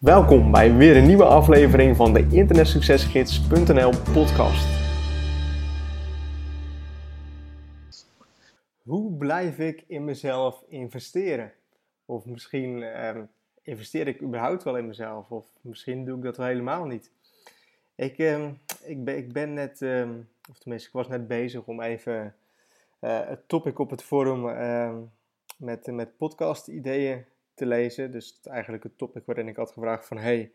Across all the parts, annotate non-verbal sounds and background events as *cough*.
Welkom bij weer een nieuwe aflevering van de internetsuccesgids.nl podcast. Hoe blijf ik in mezelf investeren? Of misschien ehm, investeer ik überhaupt wel in mezelf, of misschien doe ik dat wel helemaal niet. Ik, ehm, ik, ben, ik ben net, ehm, of tenminste, ik was net bezig om even uh, het topic op het forum met, met podcast ideeën te lezen. Dus eigenlijk het topic waarin ik had gevraagd van... Hey,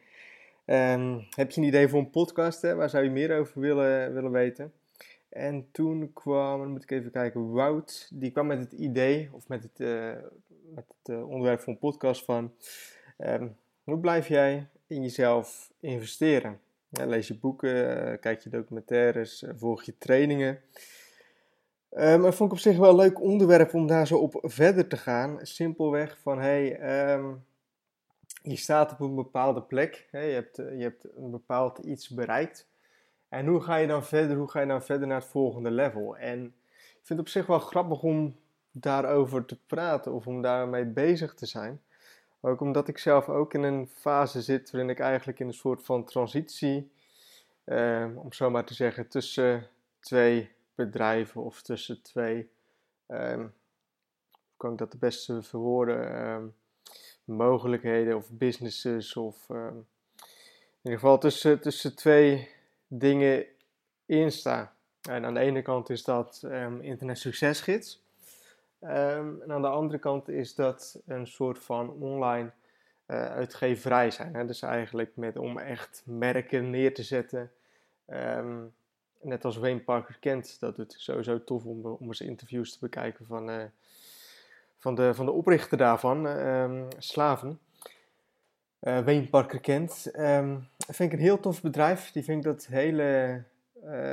ehm, heb je een idee voor een podcast? Hè? Waar zou je meer over willen, willen weten? En toen kwam, moet ik even kijken, Wout, die kwam met het idee, of met het, uh, met het uh, onderwerp van een podcast van... Um, hoe blijf jij in jezelf investeren? Ja, lees je boeken, uh, kijk je documentaires, volg je trainingen... Um, vond ik op zich wel een leuk onderwerp om daar zo op verder te gaan. Simpelweg van, hey, um, je staat op een bepaalde plek, je, hebt, je hebt een bepaald iets bereikt. En hoe ga je dan verder, hoe ga je dan verder naar het volgende level? En ik vind het op zich wel grappig om daarover te praten of om daarmee bezig te zijn. Ook omdat ik zelf ook in een fase zit waarin ik eigenlijk in een soort van transitie, um, om zo maar te zeggen, tussen twee bedrijven of tussen twee, hoe kan ik dat de beste verwoorden, um, mogelijkheden of businesses of um, in ieder geval tussen, tussen twee dingen instaan. En aan de ene kant is dat internet succesgids. en aan de andere kant is dat een soort van online uh, uitgeverij zijn. Hè? Dus eigenlijk met, om echt merken neer te zetten. Net als Wayne Parker kent, dat het sowieso tof om, om eens interviews te bekijken van, uh, van, de, van de oprichter daarvan, um, Slaven. Uh, Wayne Parker kent. Um, vind ik een heel tof bedrijf. Die vind ik dat hele,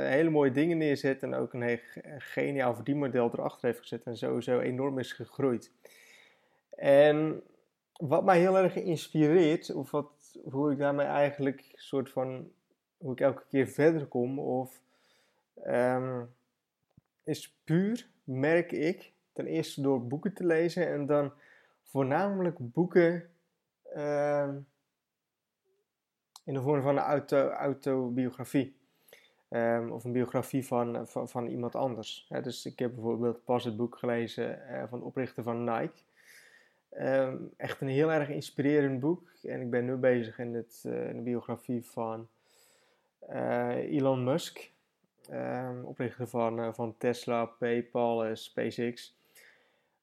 hele mooie dingen neerzet en ook een heel geniaal verdienmodel erachter heeft gezet en sowieso enorm is gegroeid. En wat mij heel erg inspireert, of wat, hoe ik daarmee eigenlijk soort van, hoe ik elke keer verder kom, of um, is puur, merk ik, ten eerste door boeken te lezen en dan voornamelijk boeken um, in de vorm van een auto, autobiografie. Um, of een biografie van, van, van iemand anders. dus ik heb bijvoorbeeld pas het boek gelezen uh, van de oprichter van Nike. Echt een heel erg inspirerend boek. En ik ben nu bezig in, het, uh, in de biografie van uh, Elon Musk um, oprichter van, uh, van Tesla, PayPal SpaceX.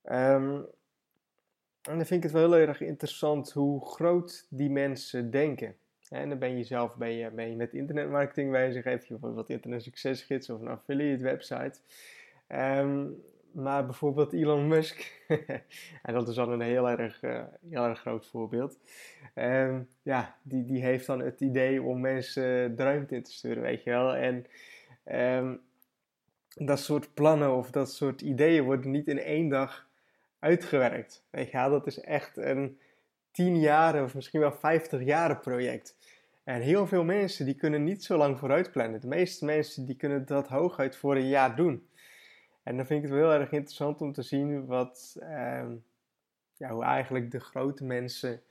Um, en dan vind ik het wel heel erg interessant hoe groot die mensen denken. En dan ben je zelf ben je, ben je met internetmarketing bezig, heb je bijvoorbeeld internet succesgids of een affiliate website. Um, maar bijvoorbeeld Elon Musk, *laughs* en dat is dan een heel erg, uh, heel erg groot voorbeeld. Ja, die, die heeft dan het idee om mensen de ruimte in te sturen, weet je wel. En Um, dat soort plannen of dat soort ideeën worden niet in één dag uitgewerkt. Weet je, dat is echt een 10 jaar of misschien wel 50 jaren project. En heel veel mensen die kunnen niet zo lang vooruit plannen. De meeste mensen die kunnen dat hooguit voor een jaar doen. En dan vind ik het wel heel erg interessant om te zien wat, um, ja, hoe eigenlijk de grote mensen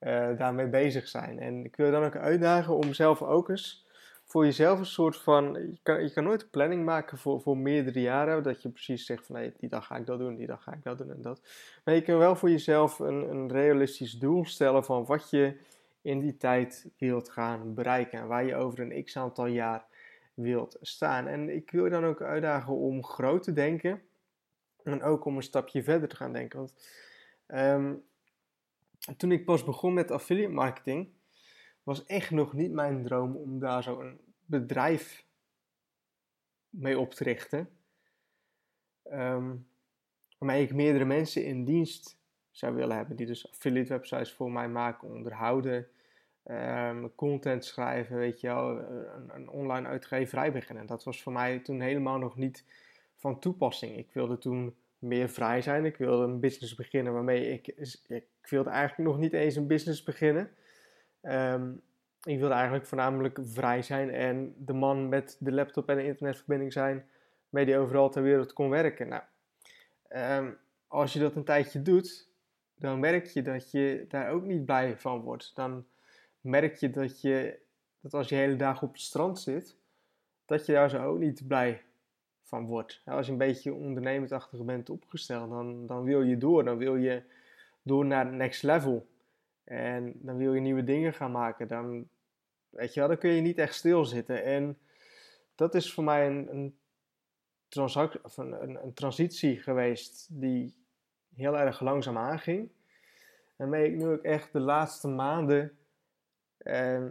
uh, daarmee bezig zijn. En ik wil dan ook uitdagen om zelf ook eens voor jezelf een soort van. Je kan, je kan nooit een planning maken voor, voor meerdere jaren. Dat je precies zegt van nee, die dag ga ik dat doen, die dag ga ik dat doen en dat. Maar je kan wel voor jezelf een, een realistisch doel stellen van wat je in die tijd wilt gaan bereiken. En waar je over een x aantal jaar wilt staan. En ik wil je dan ook uitdagen om groot te denken. En ook om een stapje verder te gaan denken. Want um, toen ik pas begon met affiliate marketing was echt nog niet mijn droom om daar zo'n bedrijf mee op te richten. Um, waarmee ik meerdere mensen in dienst zou willen hebben, die dus affiliate websites voor mij maken, onderhouden, um, content schrijven, weet je wel, een, een, online uitgeverij beginnen. Dat was voor mij toen helemaal nog niet van toepassing. Ik wilde toen meer vrij zijn. Ik wilde een business beginnen waarmee ik, ik wilde eigenlijk nog niet eens een business beginnen. Um, ik wilde eigenlijk voornamelijk vrij zijn en de man met de laptop en de internetverbinding zijn, mee die overal ter wereld kon werken. Nou, um, als je dat een tijdje doet, dan merk je dat je daar ook niet blij van wordt. Dan merk je dat, je dat als je hele dag op het strand zit, dat je daar zo ook niet blij van wordt. Als je een beetje ondernemersachtig bent opgesteld, dan, dan wil je door. Dan wil je door naar het next level. En dan wil je nieuwe dingen gaan maken. Dan, weet je wel, dan kun je niet echt stilzitten. En dat is voor mij een, een, een, een transitie geweest die heel erg langzaam aanging. Waarmee ik nu ook echt de laatste maanden eh,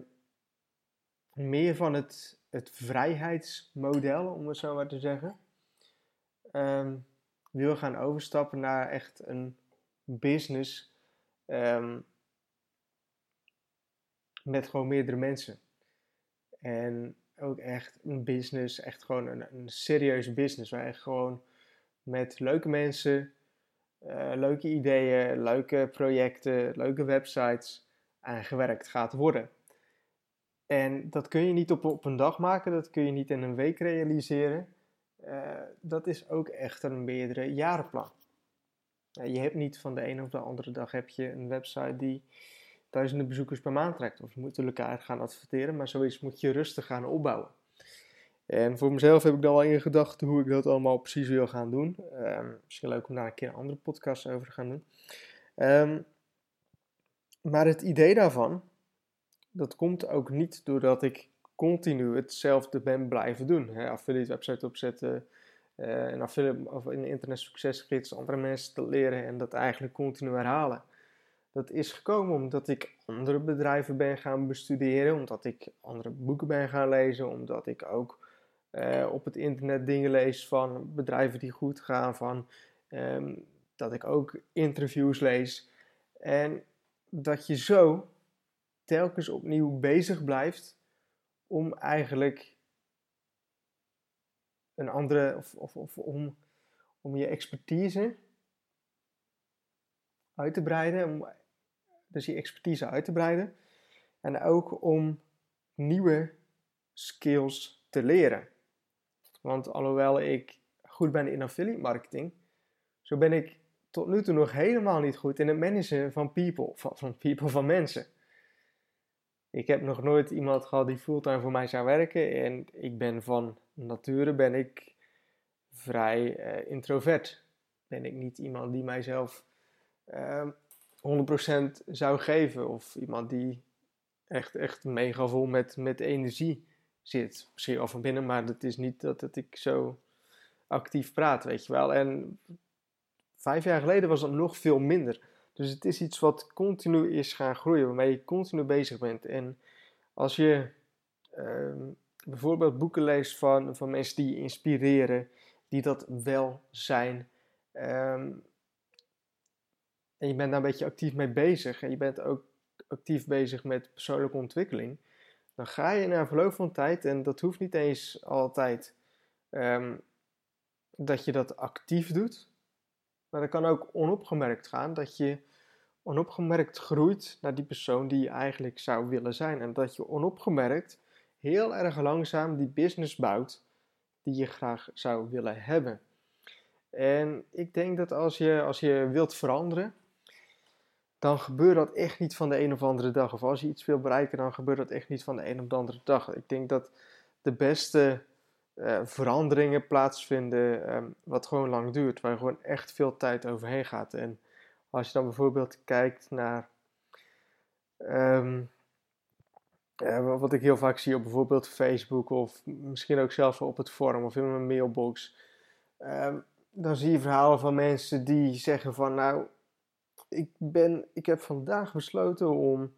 meer van het, het vrijheidsmodel, om het zo maar te zeggen, eh, wil gaan overstappen naar echt een business um, met gewoon meerdere mensen. En ook echt een business, echt gewoon een, een serieuze business, waar echt gewoon met leuke mensen uh, leuke ideeën, leuke projecten, leuke websites aan gewerkt gaat worden. En dat kun je niet op, op een dag maken, dat kun je niet in een week realiseren. Uh, dat is ook echt een meerdere jarenplan. Uh, je hebt niet van de ene of de andere dag heb je een website die duizenden bezoekers per maand trekt. Of je moet elkaar gaan adverteren, maar zoiets moet je rustig gaan opbouwen. En voor mezelf heb ik dan wel in gedachten hoe ik dat allemaal precies wil gaan doen. Um, misschien leuk om daar een keer een andere podcast over te gaan doen. Um, maar het idee daarvan, dat komt ook niet doordat ik continu hetzelfde ben blijven doen. Hè, affiliate website opzetten, uh, een affiliate of een internet succesgids, andere mensen te leren en dat eigenlijk continu herhalen. Dat is gekomen omdat ik andere bedrijven ben gaan bestuderen, omdat ik andere boeken ben gaan lezen, omdat ik ook uh, op het internet dingen lees van bedrijven die goed gaan, van um, dat ik ook interviews lees. En dat je zo telkens opnieuw bezig blijft om eigenlijk een andere, of, of, of om, om je expertise uit te breiden, om dus je expertise uit te breiden en ook om nieuwe skills te leren. Want alhoewel ik goed ben in affiliate marketing, zo ben ik tot nu toe nog helemaal niet goed in het managen van people, van, people, van mensen. Ik heb nog nooit iemand gehad die fulltime voor mij zou werken en ik ben van nature ben ik vrij uh, introvert. Ben ik niet iemand die mijzelf ehm, 100% zou geven of iemand die echt, echt mega vol met, met energie zit. Misschien al van binnen, maar het is niet dat, dat ik zo actief praat, weet je wel. En vijf jaar geleden was dat nog veel minder. Dus het is iets wat continu is gaan groeien, waarmee je continu bezig bent. En als je ehm, bijvoorbeeld boeken leest van, van mensen die inspireren, die dat wel zijn. Ehm, en je bent daar een beetje actief mee bezig. En je bent ook actief bezig met persoonlijke ontwikkeling dan ga je na verloop van tijd, en dat hoeft niet eens altijd ehm, dat je dat actief doet, maar dat kan ook onopgemerkt gaan, dat je onopgemerkt groeit naar die persoon die je eigenlijk zou willen zijn. En dat je onopgemerkt heel erg langzaam die business bouwt die je graag zou willen hebben. En ik denk dat als je, als je wilt veranderen, dan gebeurt dat echt niet van de een of andere dag. Of als je iets wil bereiken, dan gebeurt dat echt niet van de een of de andere dag. Ik denk dat de beste uh, veranderingen plaatsvinden um, wat gewoon lang duurt, waar gewoon echt veel tijd overheen gaat. En als je dan bijvoorbeeld kijkt naar um, uh, wat ik heel vaak zie op bijvoorbeeld Facebook of misschien ook zelfs op het forum of in mijn mailbox, um, dan zie je verhalen van mensen die zeggen van nou ik, ben, ik heb vandaag besloten om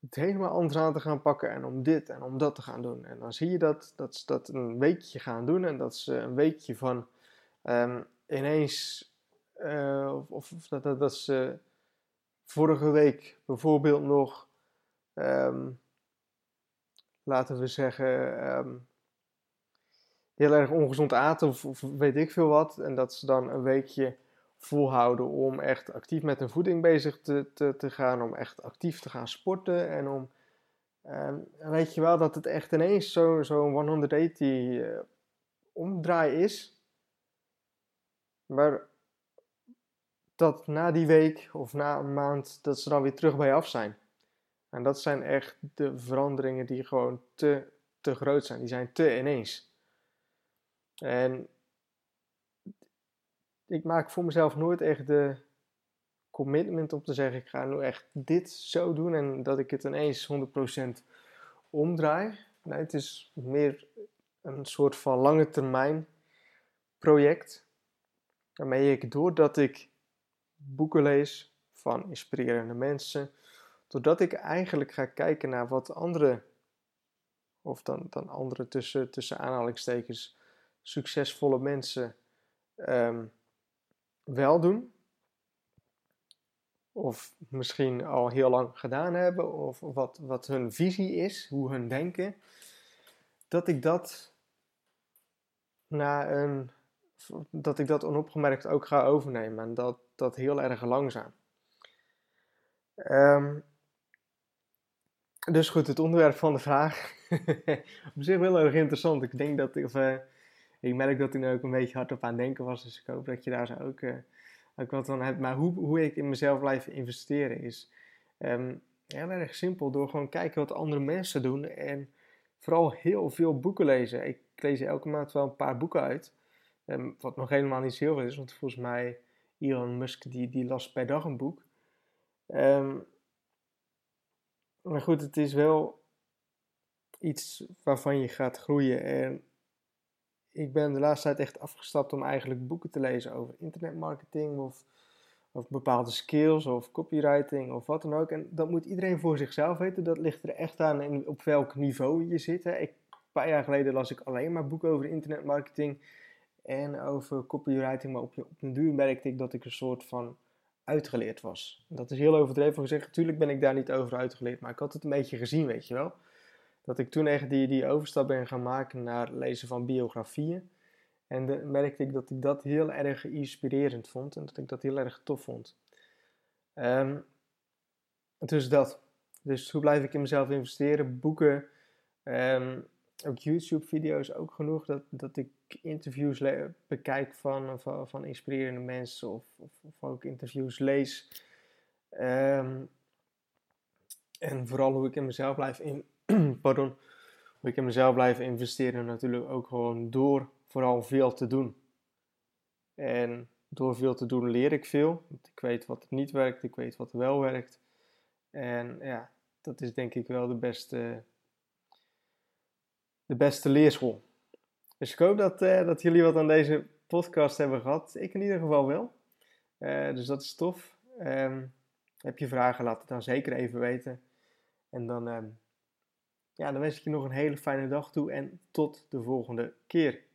het helemaal anders aan te gaan pakken en om dit en om dat te gaan doen. En dan zie je dat, dat ze dat een weekje gaan doen en dat ze een weekje van um, ineens, uh, of, of, dat, dat, ze vorige week bijvoorbeeld nog, um, laten we zeggen, um, heel erg ongezond aten of, weet ik veel wat. En dat ze dan een weekje volhouden om echt actief met hun voeding bezig te, te, te gaan, om echt actief te gaan sporten en om, uh, weet je wel, dat het echt ineens zo'n zo 180 uh, omdraai is. Maar dat na die week of na een maand, dat ze dan weer terug bij af zijn. En dat zijn echt de veranderingen die gewoon te, te groot zijn. Die zijn te ineens. En ik maak voor mezelf nooit echt de commitment om te zeggen: ik ga nu echt dit zo doen en dat ik het ineens 100% omdraai. Nee, het is meer een soort van lange termijn project. Waarmee ik, doordat ik boeken lees van inspirerende mensen, doordat ik eigenlijk ga kijken naar wat andere, of dan, dan andere tussen, tussen aanhalingstekens, succesvolle mensen um, wel doen. Of misschien al heel lang gedaan hebben, of wat, wat hun visie is, hoe hun denken. Dat ik dat na een. Dat ik dat onopgemerkt ook ga overnemen. En dat, dat heel erg langzaam. Um, dus goed, het onderwerp van de vraag. *laughs* op zich wel erg interessant. Ik denk dat. Of, uh, ik merk dat ik nu ook een beetje hard op aan denken was. Dus ik hoop dat je daar zo ook, uh, ook wat van hebt. Maar hoe, hoe ik in mezelf blijf investeren is um, heel erg simpel. Door gewoon kijken wat andere mensen doen. En vooral heel veel boeken lezen. Ik lees elke maand wel een paar boeken uit. Um, wat nog helemaal niet zoveel is. Want volgens mij Elon Musk die, die las per dag een boek. Um, maar goed, het is wel iets waarvan je gaat groeien. En ik ben de laatste tijd echt afgestapt om eigenlijk boeken te lezen over internetmarketing of, of bepaalde skills of copywriting of wat dan ook. En dat moet iedereen voor zichzelf weten. Dat ligt er echt aan op welk niveau je zit. Hè. Ik, een paar jaar geleden las ik alleen maar boeken over internetmarketing en over copywriting. Maar op, op een duur merkte ik dat ik een soort van uitgeleerd was. Dat is heel overdreven gezegd. Natuurlijk ben ik daar niet over uitgeleerd, maar ik had het een beetje gezien, weet je wel dat ik toen echt die, die overstap ben gaan maken naar lezen van biografieën. En de, merkte ik dat ik dat heel erg inspirerend vond en dat ik dat heel erg tof vond. Um, dus dat. Dus hoe blijf ik in mezelf investeren? Boeken, um, ook YouTube-video's ook genoeg. Dat, dat ik interviews bekijk van, van, van, inspirerende mensen of, of, ook interviews lees. Um, en vooral hoe ik in mezelf blijf in, *clears throat* pardon, hoe ik in mezelf blijven investeren natuurlijk ook gewoon door vooral veel te doen. En door veel te doen leer ik veel. Want ik weet wat niet werkt, ik weet wat wel werkt. En ja, dat is denk ik wel de beste, de beste leerschool. Dus ik hoop dat, uh, dat jullie wat aan deze podcast hebben gehad. Ik in ieder geval wel. Uh, dus dat is tof. Um, heb je vragen, laat het dan zeker even weten. En dan um, ja, dan wens ik je nog een hele fijne dag toe en tot de volgende keer.